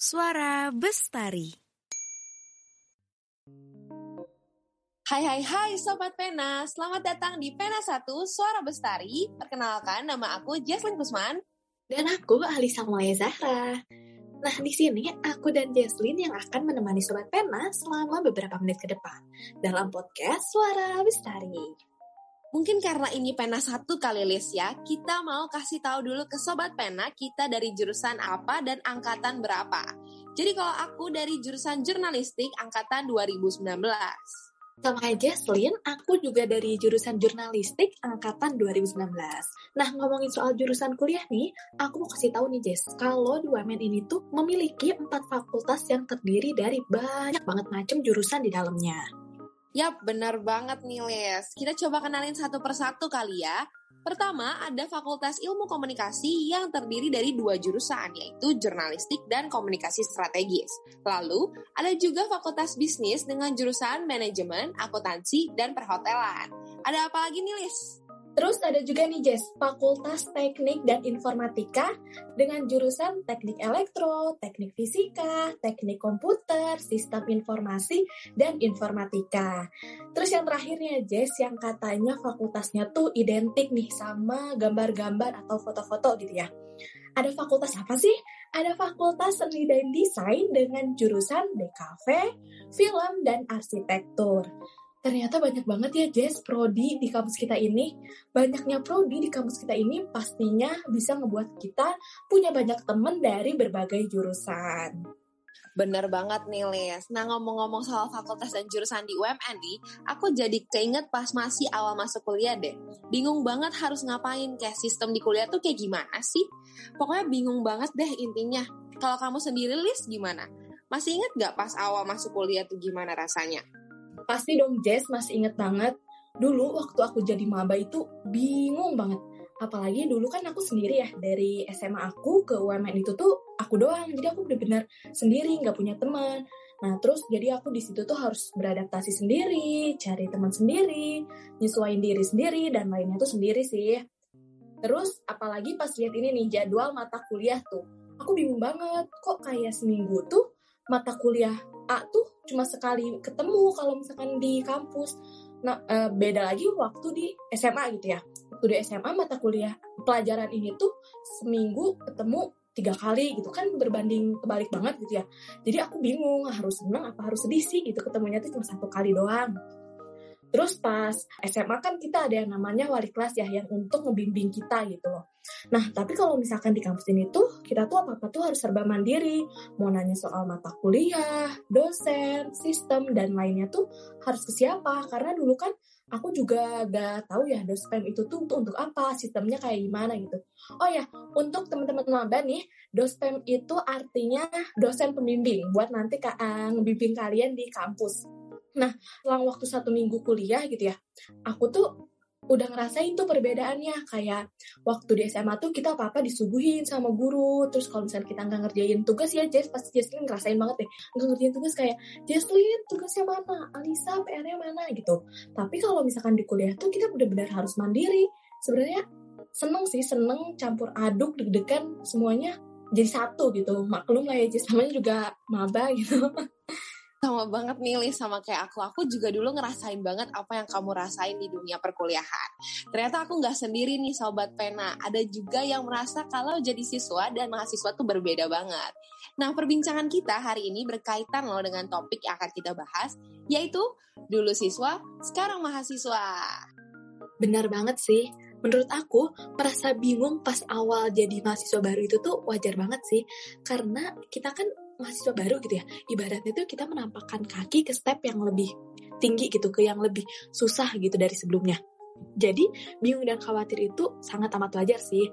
Suara Bestari. Hai hai hai Sobat Pena, selamat datang di Pena 1 Suara Bestari. Perkenalkan nama aku Jesslyn Kusman. Dan aku Alisa Mulaya Zahra. Nah, di sini aku dan Jesslyn yang akan menemani Sobat Pena selama beberapa menit ke depan dalam podcast Suara Bestari. Mungkin karena ini pena satu kali list ya, kita mau kasih tahu dulu ke Sobat Pena kita dari jurusan apa dan angkatan berapa. Jadi kalau aku dari jurusan jurnalistik angkatan 2019. Sama Jesslyn, aku juga dari jurusan jurnalistik angkatan 2019. Nah, ngomongin soal jurusan kuliah nih, aku mau kasih tahu nih Jess, kalau UMN ini tuh memiliki empat fakultas yang terdiri dari banyak banget macam jurusan di dalamnya. Yap, benar banget nih Les. Kita coba kenalin satu persatu kali ya. Pertama, ada Fakultas Ilmu Komunikasi yang terdiri dari dua jurusan, yaitu Jurnalistik dan Komunikasi Strategis. Lalu, ada juga Fakultas Bisnis dengan jurusan Manajemen, Akuntansi, dan Perhotelan. Ada apa lagi nih, Lis? Terus ada juga nih Jess, Fakultas Teknik dan Informatika dengan jurusan Teknik Elektro, Teknik Fisika, Teknik Komputer, Sistem Informasi, dan Informatika. Terus yang terakhirnya Jess, yang katanya fakultasnya tuh identik nih sama gambar-gambar atau foto-foto gitu ya. Ada fakultas apa sih? Ada Fakultas Seni dan Desain dengan jurusan DKV, Film, dan Arsitektur ternyata banyak banget ya Jess prodi di kampus kita ini. Banyaknya prodi di kampus kita ini pastinya bisa ngebuat kita punya banyak temen dari berbagai jurusan. Bener banget nih Les. Nah ngomong-ngomong soal fakultas dan jurusan di UMN nih, aku jadi keinget pas masih awal masuk kuliah deh. Bingung banget harus ngapain, kayak sistem di kuliah tuh kayak gimana sih? Pokoknya bingung banget deh intinya. Kalau kamu sendiri Lis gimana? Masih inget gak pas awal masuk kuliah tuh gimana rasanya? Pasti dong Jess masih inget banget. Dulu waktu aku jadi maba itu bingung banget. Apalagi dulu kan aku sendiri ya, dari SMA aku ke UMN itu tuh aku doang. Jadi aku bener-bener sendiri, nggak punya teman. Nah terus jadi aku di situ tuh harus beradaptasi sendiri, cari teman sendiri, nyesuaiin diri sendiri, dan lainnya tuh sendiri sih. Terus apalagi pas lihat ini nih jadwal mata kuliah tuh, aku bingung banget kok kayak seminggu tuh mata kuliah A tuh cuma sekali ketemu kalau misalkan di kampus. Nah, e, beda lagi waktu di SMA gitu ya. Waktu di SMA mata kuliah pelajaran ini tuh seminggu ketemu tiga kali gitu kan berbanding kebalik banget gitu ya. Jadi aku bingung harus senang apa harus sedih sih gitu ketemunya tuh cuma satu kali doang. Terus pas SMA kan kita ada yang namanya wali kelas ya yang untuk ngebimbing kita gitu loh. Nah, tapi kalau misalkan di kampus ini tuh kita tuh apa-apa tuh harus serba mandiri. Mau nanya soal mata kuliah, dosen, sistem dan lainnya tuh harus ke siapa? Karena dulu kan aku juga gak tahu ya dospem itu tuh untuk, untuk apa, sistemnya kayak gimana gitu. Oh ya, untuk teman-teman maba nih, dospem itu artinya dosen pembimbing buat nanti uh, ngebimbing kalian di kampus. Nah, selang waktu satu minggu kuliah gitu ya, aku tuh udah ngerasain tuh perbedaannya. Kayak waktu di SMA tuh kita apa apa disuguhin sama guru. Terus kalau misalnya kita nggak ngerjain tugas ya Jess pasti Jesslyn ngerasain banget deh. Nggak ngerjain tugas kayak Jesslyn tugasnya mana? Alisa PR-nya mana? gitu. Tapi kalau misalkan di kuliah tuh kita benar-benar harus mandiri. Sebenarnya seneng sih seneng campur aduk deg-degan semuanya jadi satu gitu. Maklum lah ya Jess namanya juga maba gitu sama banget nih Liz sama kayak aku. Aku juga dulu ngerasain banget apa yang kamu rasain di dunia perkuliahan. Ternyata aku nggak sendiri nih Sobat Pena. Ada juga yang merasa kalau jadi siswa dan mahasiswa tuh berbeda banget. Nah perbincangan kita hari ini berkaitan loh dengan topik yang akan kita bahas. Yaitu dulu siswa, sekarang mahasiswa. Benar banget sih. Menurut aku, merasa bingung pas awal jadi mahasiswa baru itu tuh wajar banget sih. Karena kita kan mahasiswa baru gitu ya. Ibaratnya tuh kita menampakkan kaki ke step yang lebih tinggi gitu ke yang lebih susah gitu dari sebelumnya. Jadi bingung dan khawatir itu sangat amat wajar sih.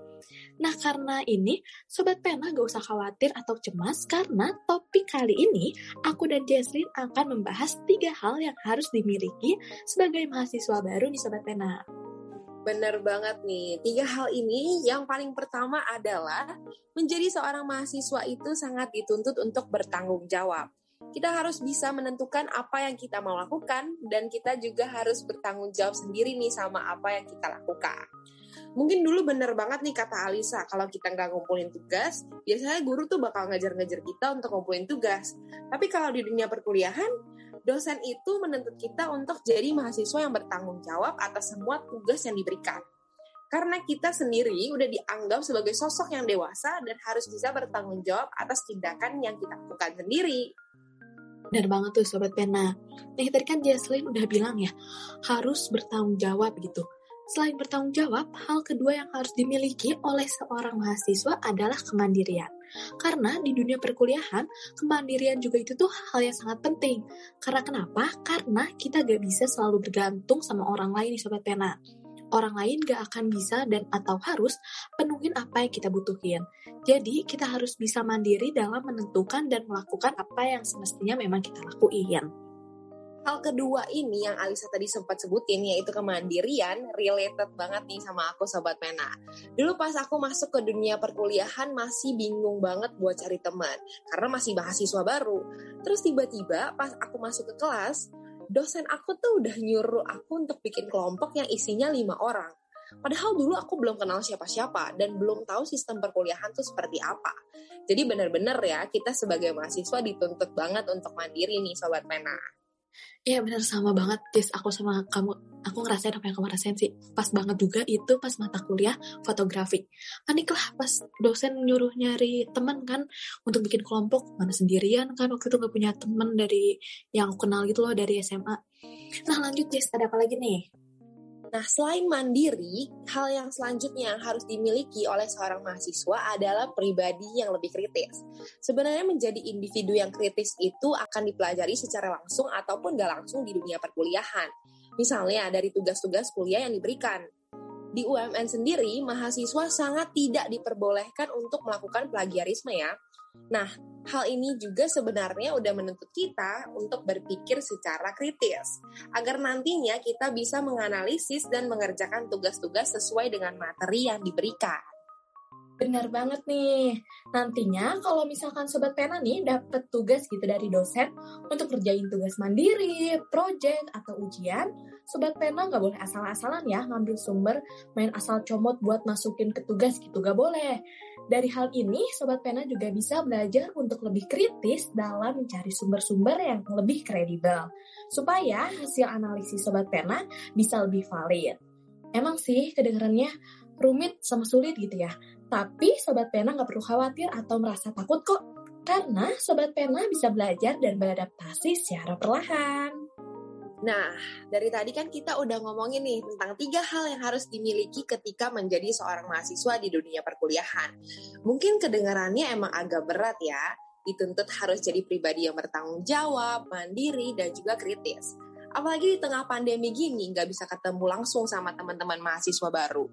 Nah karena ini Sobat Pena gak usah khawatir atau cemas karena topik kali ini aku dan Jesslyn akan membahas tiga hal yang harus dimiliki sebagai mahasiswa baru di Sobat Pena. Bener banget nih. Tiga hal ini yang paling pertama adalah menjadi seorang mahasiswa itu sangat dituntut untuk bertanggung jawab. Kita harus bisa menentukan apa yang kita mau lakukan dan kita juga harus bertanggung jawab sendiri nih sama apa yang kita lakukan. Mungkin dulu bener banget nih kata Alisa, kalau kita nggak ngumpulin tugas, biasanya guru tuh bakal ngejar-ngejar kita untuk ngumpulin tugas. Tapi kalau di dunia perkuliahan, dosen itu menuntut kita untuk jadi mahasiswa yang bertanggung jawab atas semua tugas yang diberikan. Karena kita sendiri udah dianggap sebagai sosok yang dewasa dan harus bisa bertanggung jawab atas tindakan yang kita lakukan sendiri. Benar banget tuh Sobat Pena. Nih tadi kan Jesslyn udah bilang ya, harus bertanggung jawab gitu. Selain bertanggung jawab, hal kedua yang harus dimiliki oleh seorang mahasiswa adalah kemandirian. Karena di dunia perkuliahan, kemandirian juga itu tuh hal yang sangat penting. Karena kenapa? Karena kita gak bisa selalu bergantung sama orang lain nih Sobat Pena orang lain gak akan bisa dan atau harus penuhin apa yang kita butuhin. Jadi kita harus bisa mandiri dalam menentukan dan melakukan apa yang semestinya memang kita lakuin. Hal kedua ini yang Alisa tadi sempat sebutin yaitu kemandirian related banget nih sama aku Sobat Pena. Dulu pas aku masuk ke dunia perkuliahan masih bingung banget buat cari teman karena masih mahasiswa baru. Terus tiba-tiba pas aku masuk ke kelas, dosen aku tuh udah nyuruh aku untuk bikin kelompok yang isinya lima orang. Padahal dulu aku belum kenal siapa-siapa dan belum tahu sistem perkuliahan tuh seperti apa. Jadi benar-benar ya kita sebagai mahasiswa dituntut banget untuk mandiri nih Sobat Pena. Iya benar sama banget Jess aku sama kamu aku ngerasain apa yang kamu rasain sih. Pas banget juga itu pas mata kuliah fotografi. Panik lah pas dosen nyuruh nyari teman kan untuk bikin kelompok mana sendirian kan waktu itu gak punya teman dari yang aku kenal gitu loh dari SMA nah lanjut Jess ada apa lagi nih Nah, selain mandiri, hal yang selanjutnya yang harus dimiliki oleh seorang mahasiswa adalah pribadi yang lebih kritis. Sebenarnya menjadi individu yang kritis itu akan dipelajari secara langsung ataupun gak langsung di dunia perkuliahan. Misalnya dari tugas-tugas kuliah yang diberikan. Di UMN sendiri, mahasiswa sangat tidak diperbolehkan untuk melakukan plagiarisme ya. Nah, hal ini juga sebenarnya udah menuntut kita untuk berpikir secara kritis, agar nantinya kita bisa menganalisis dan mengerjakan tugas-tugas sesuai dengan materi yang diberikan. Benar banget nih. Nantinya kalau misalkan Sobat Pena nih dapat tugas gitu dari dosen untuk kerjain tugas mandiri, project, atau ujian, Sobat Pena nggak boleh asal-asalan ya ngambil sumber main asal comot buat masukin ke tugas gitu, nggak boleh. Dari hal ini, Sobat Pena juga bisa belajar untuk lebih kritis dalam mencari sumber-sumber yang lebih kredibel, supaya hasil analisis Sobat Pena bisa lebih valid. Emang sih kedengarannya rumit sama sulit gitu ya, tapi Sobat Pena nggak perlu khawatir atau merasa takut kok, karena Sobat Pena bisa belajar dan beradaptasi secara perlahan. Nah, dari tadi kan kita udah ngomongin nih tentang tiga hal yang harus dimiliki ketika menjadi seorang mahasiswa di dunia perkuliahan. Mungkin kedengarannya emang agak berat ya, dituntut harus jadi pribadi yang bertanggung jawab, mandiri, dan juga kritis. Apalagi di tengah pandemi gini, nggak bisa ketemu langsung sama teman-teman mahasiswa baru.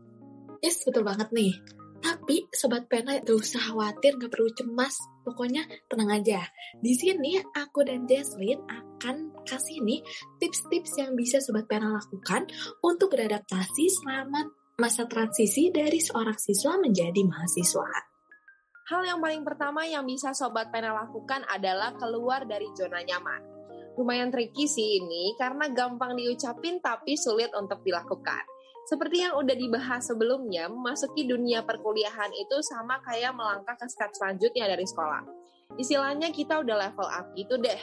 Yes, betul banget nih. Tapi Sobat Pena gak usah khawatir, gak perlu cemas. Pokoknya tenang aja. Di sini aku dan Jesslyn akan kasih nih tips-tips yang bisa Sobat Pena lakukan untuk beradaptasi selama masa transisi dari seorang siswa menjadi mahasiswa. Hal yang paling pertama yang bisa Sobat Pena lakukan adalah keluar dari zona nyaman. Lumayan tricky sih ini karena gampang diucapin tapi sulit untuk dilakukan. Seperti yang udah dibahas sebelumnya, memasuki dunia perkuliahan itu sama kayak melangkah ke step selanjutnya dari sekolah. Istilahnya kita udah level up gitu deh.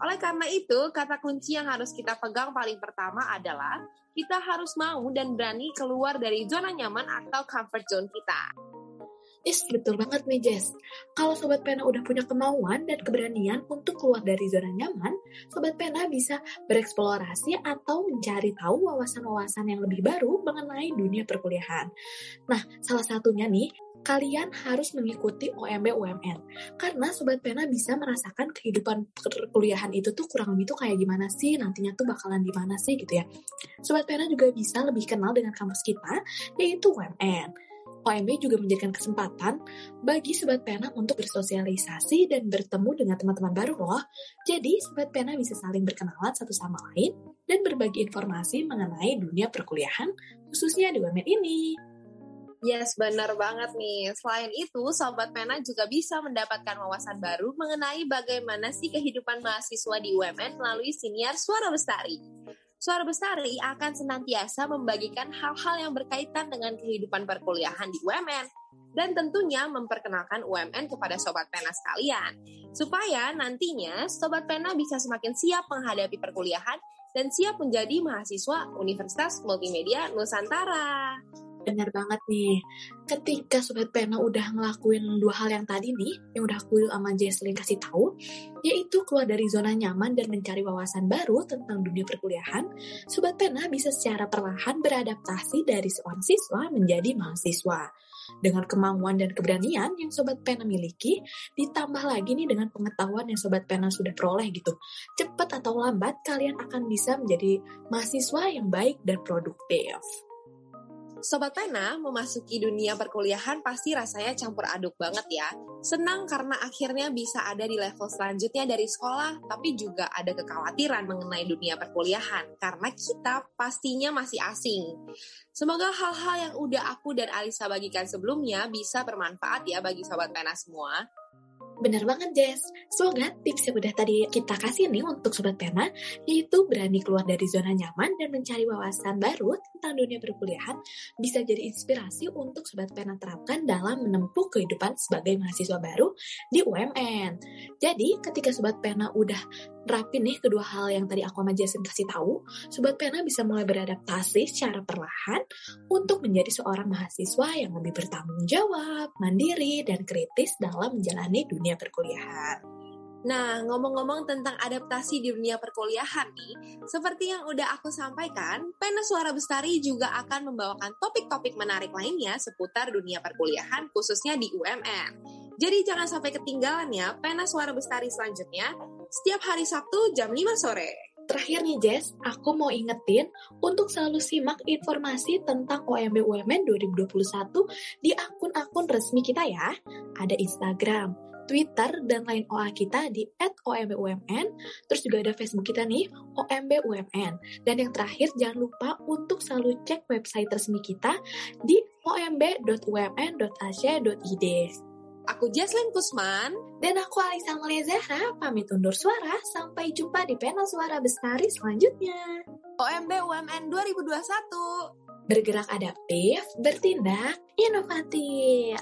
Oleh karena itu, kata kunci yang harus kita pegang paling pertama adalah kita harus mau dan berani keluar dari zona nyaman atau comfort zone kita. Yes, betul banget nih Jess. Kalau Sobat Pena udah punya kemauan dan keberanian untuk keluar dari zona nyaman, Sobat Pena bisa bereksplorasi atau mencari tahu wawasan-wawasan yang lebih baru mengenai dunia perkuliahan. Nah, salah satunya nih, kalian harus mengikuti OMB UMN. Karena Sobat Pena bisa merasakan kehidupan perkuliahan itu tuh kurang lebih tuh kayak gimana sih, nantinya tuh bakalan gimana sih gitu ya. Sobat Pena juga bisa lebih kenal dengan kampus kita, yaitu UMN. OMB juga menjadikan kesempatan bagi Sobat Pena untuk bersosialisasi dan bertemu dengan teman-teman baru loh. Jadi, Sobat Pena bisa saling berkenalan satu sama lain dan berbagi informasi mengenai dunia perkuliahan, khususnya di UMN ini. Yes, benar banget nih. Selain itu, Sobat Pena juga bisa mendapatkan wawasan baru mengenai bagaimana sih kehidupan mahasiswa di UMN melalui siniar Suara Bestari. Suara Bestari akan senantiasa membagikan hal-hal yang berkaitan dengan kehidupan perkuliahan di UMN dan tentunya memperkenalkan UMN kepada Sobat Pena sekalian supaya nantinya Sobat Pena bisa semakin siap menghadapi perkuliahan dan siap menjadi mahasiswa Universitas Multimedia Nusantara. Bener banget nih. Ketika Sobat Pena udah ngelakuin dua hal yang tadi nih, yang udah aku sama Jesslyn kasih tahu, yaitu keluar dari zona nyaman dan mencari wawasan baru tentang dunia perkuliahan, Sobat Pena bisa secara perlahan beradaptasi dari seorang siswa menjadi mahasiswa. Dengan kemauan dan keberanian yang Sobat Pena miliki, ditambah lagi nih dengan pengetahuan yang Sobat Pena sudah peroleh gitu. Cepat atau lambat, kalian akan bisa menjadi mahasiswa yang baik dan produktif. Sobat Pena memasuki dunia perkuliahan pasti rasanya campur aduk banget ya. Senang karena akhirnya bisa ada di level selanjutnya dari sekolah, tapi juga ada kekhawatiran mengenai dunia perkuliahan karena kita pastinya masih asing. Semoga hal-hal yang udah aku dan Alisa bagikan sebelumnya bisa bermanfaat ya bagi Sobat Pena semua. Bener banget, Jess. Semoga tips yang udah tadi kita kasih nih untuk Sobat Pena, yaitu berani keluar dari zona nyaman dan mencari wawasan baru tentang dunia perkuliahan, bisa jadi inspirasi untuk Sobat Pena terapkan dalam menempuh kehidupan sebagai mahasiswa baru di UMN. Jadi, ketika Sobat Pena udah rapin nih kedua hal yang tadi aku sama Jason kasih tahu, Sobat Pena bisa mulai beradaptasi secara perlahan untuk menjadi seorang mahasiswa yang lebih bertanggung jawab, mandiri, dan kritis dalam menjalani dunia perkuliahan. Nah, ngomong-ngomong tentang adaptasi di dunia perkuliahan nih, seperti yang udah aku sampaikan, Pena Suara Bestari juga akan membawakan topik-topik menarik lainnya seputar dunia perkuliahan, khususnya di UMN. Jadi jangan sampai ketinggalan ya Pena Suara Bestari selanjutnya, setiap hari Sabtu jam 5 sore. Terakhir nih Jess, aku mau ingetin untuk selalu simak informasi tentang OMB UMN 2021 di akun-akun resmi kita ya. Ada Instagram, Twitter, dan lain OA kita di @ombumn. Terus juga ada Facebook kita nih, OMB UMN. Dan yang terakhir, jangan lupa untuk selalu cek website resmi kita di omb.umn.ac.id. Aku Jaslyn Kusman. Dan aku Alisa Mulia Zahra, pamit undur suara. Sampai jumpa di panel suara bestari selanjutnya. OMB UMN 2021. Bergerak adaptif, bertindak inovatif.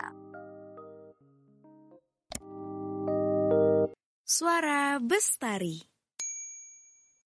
Suara Bestari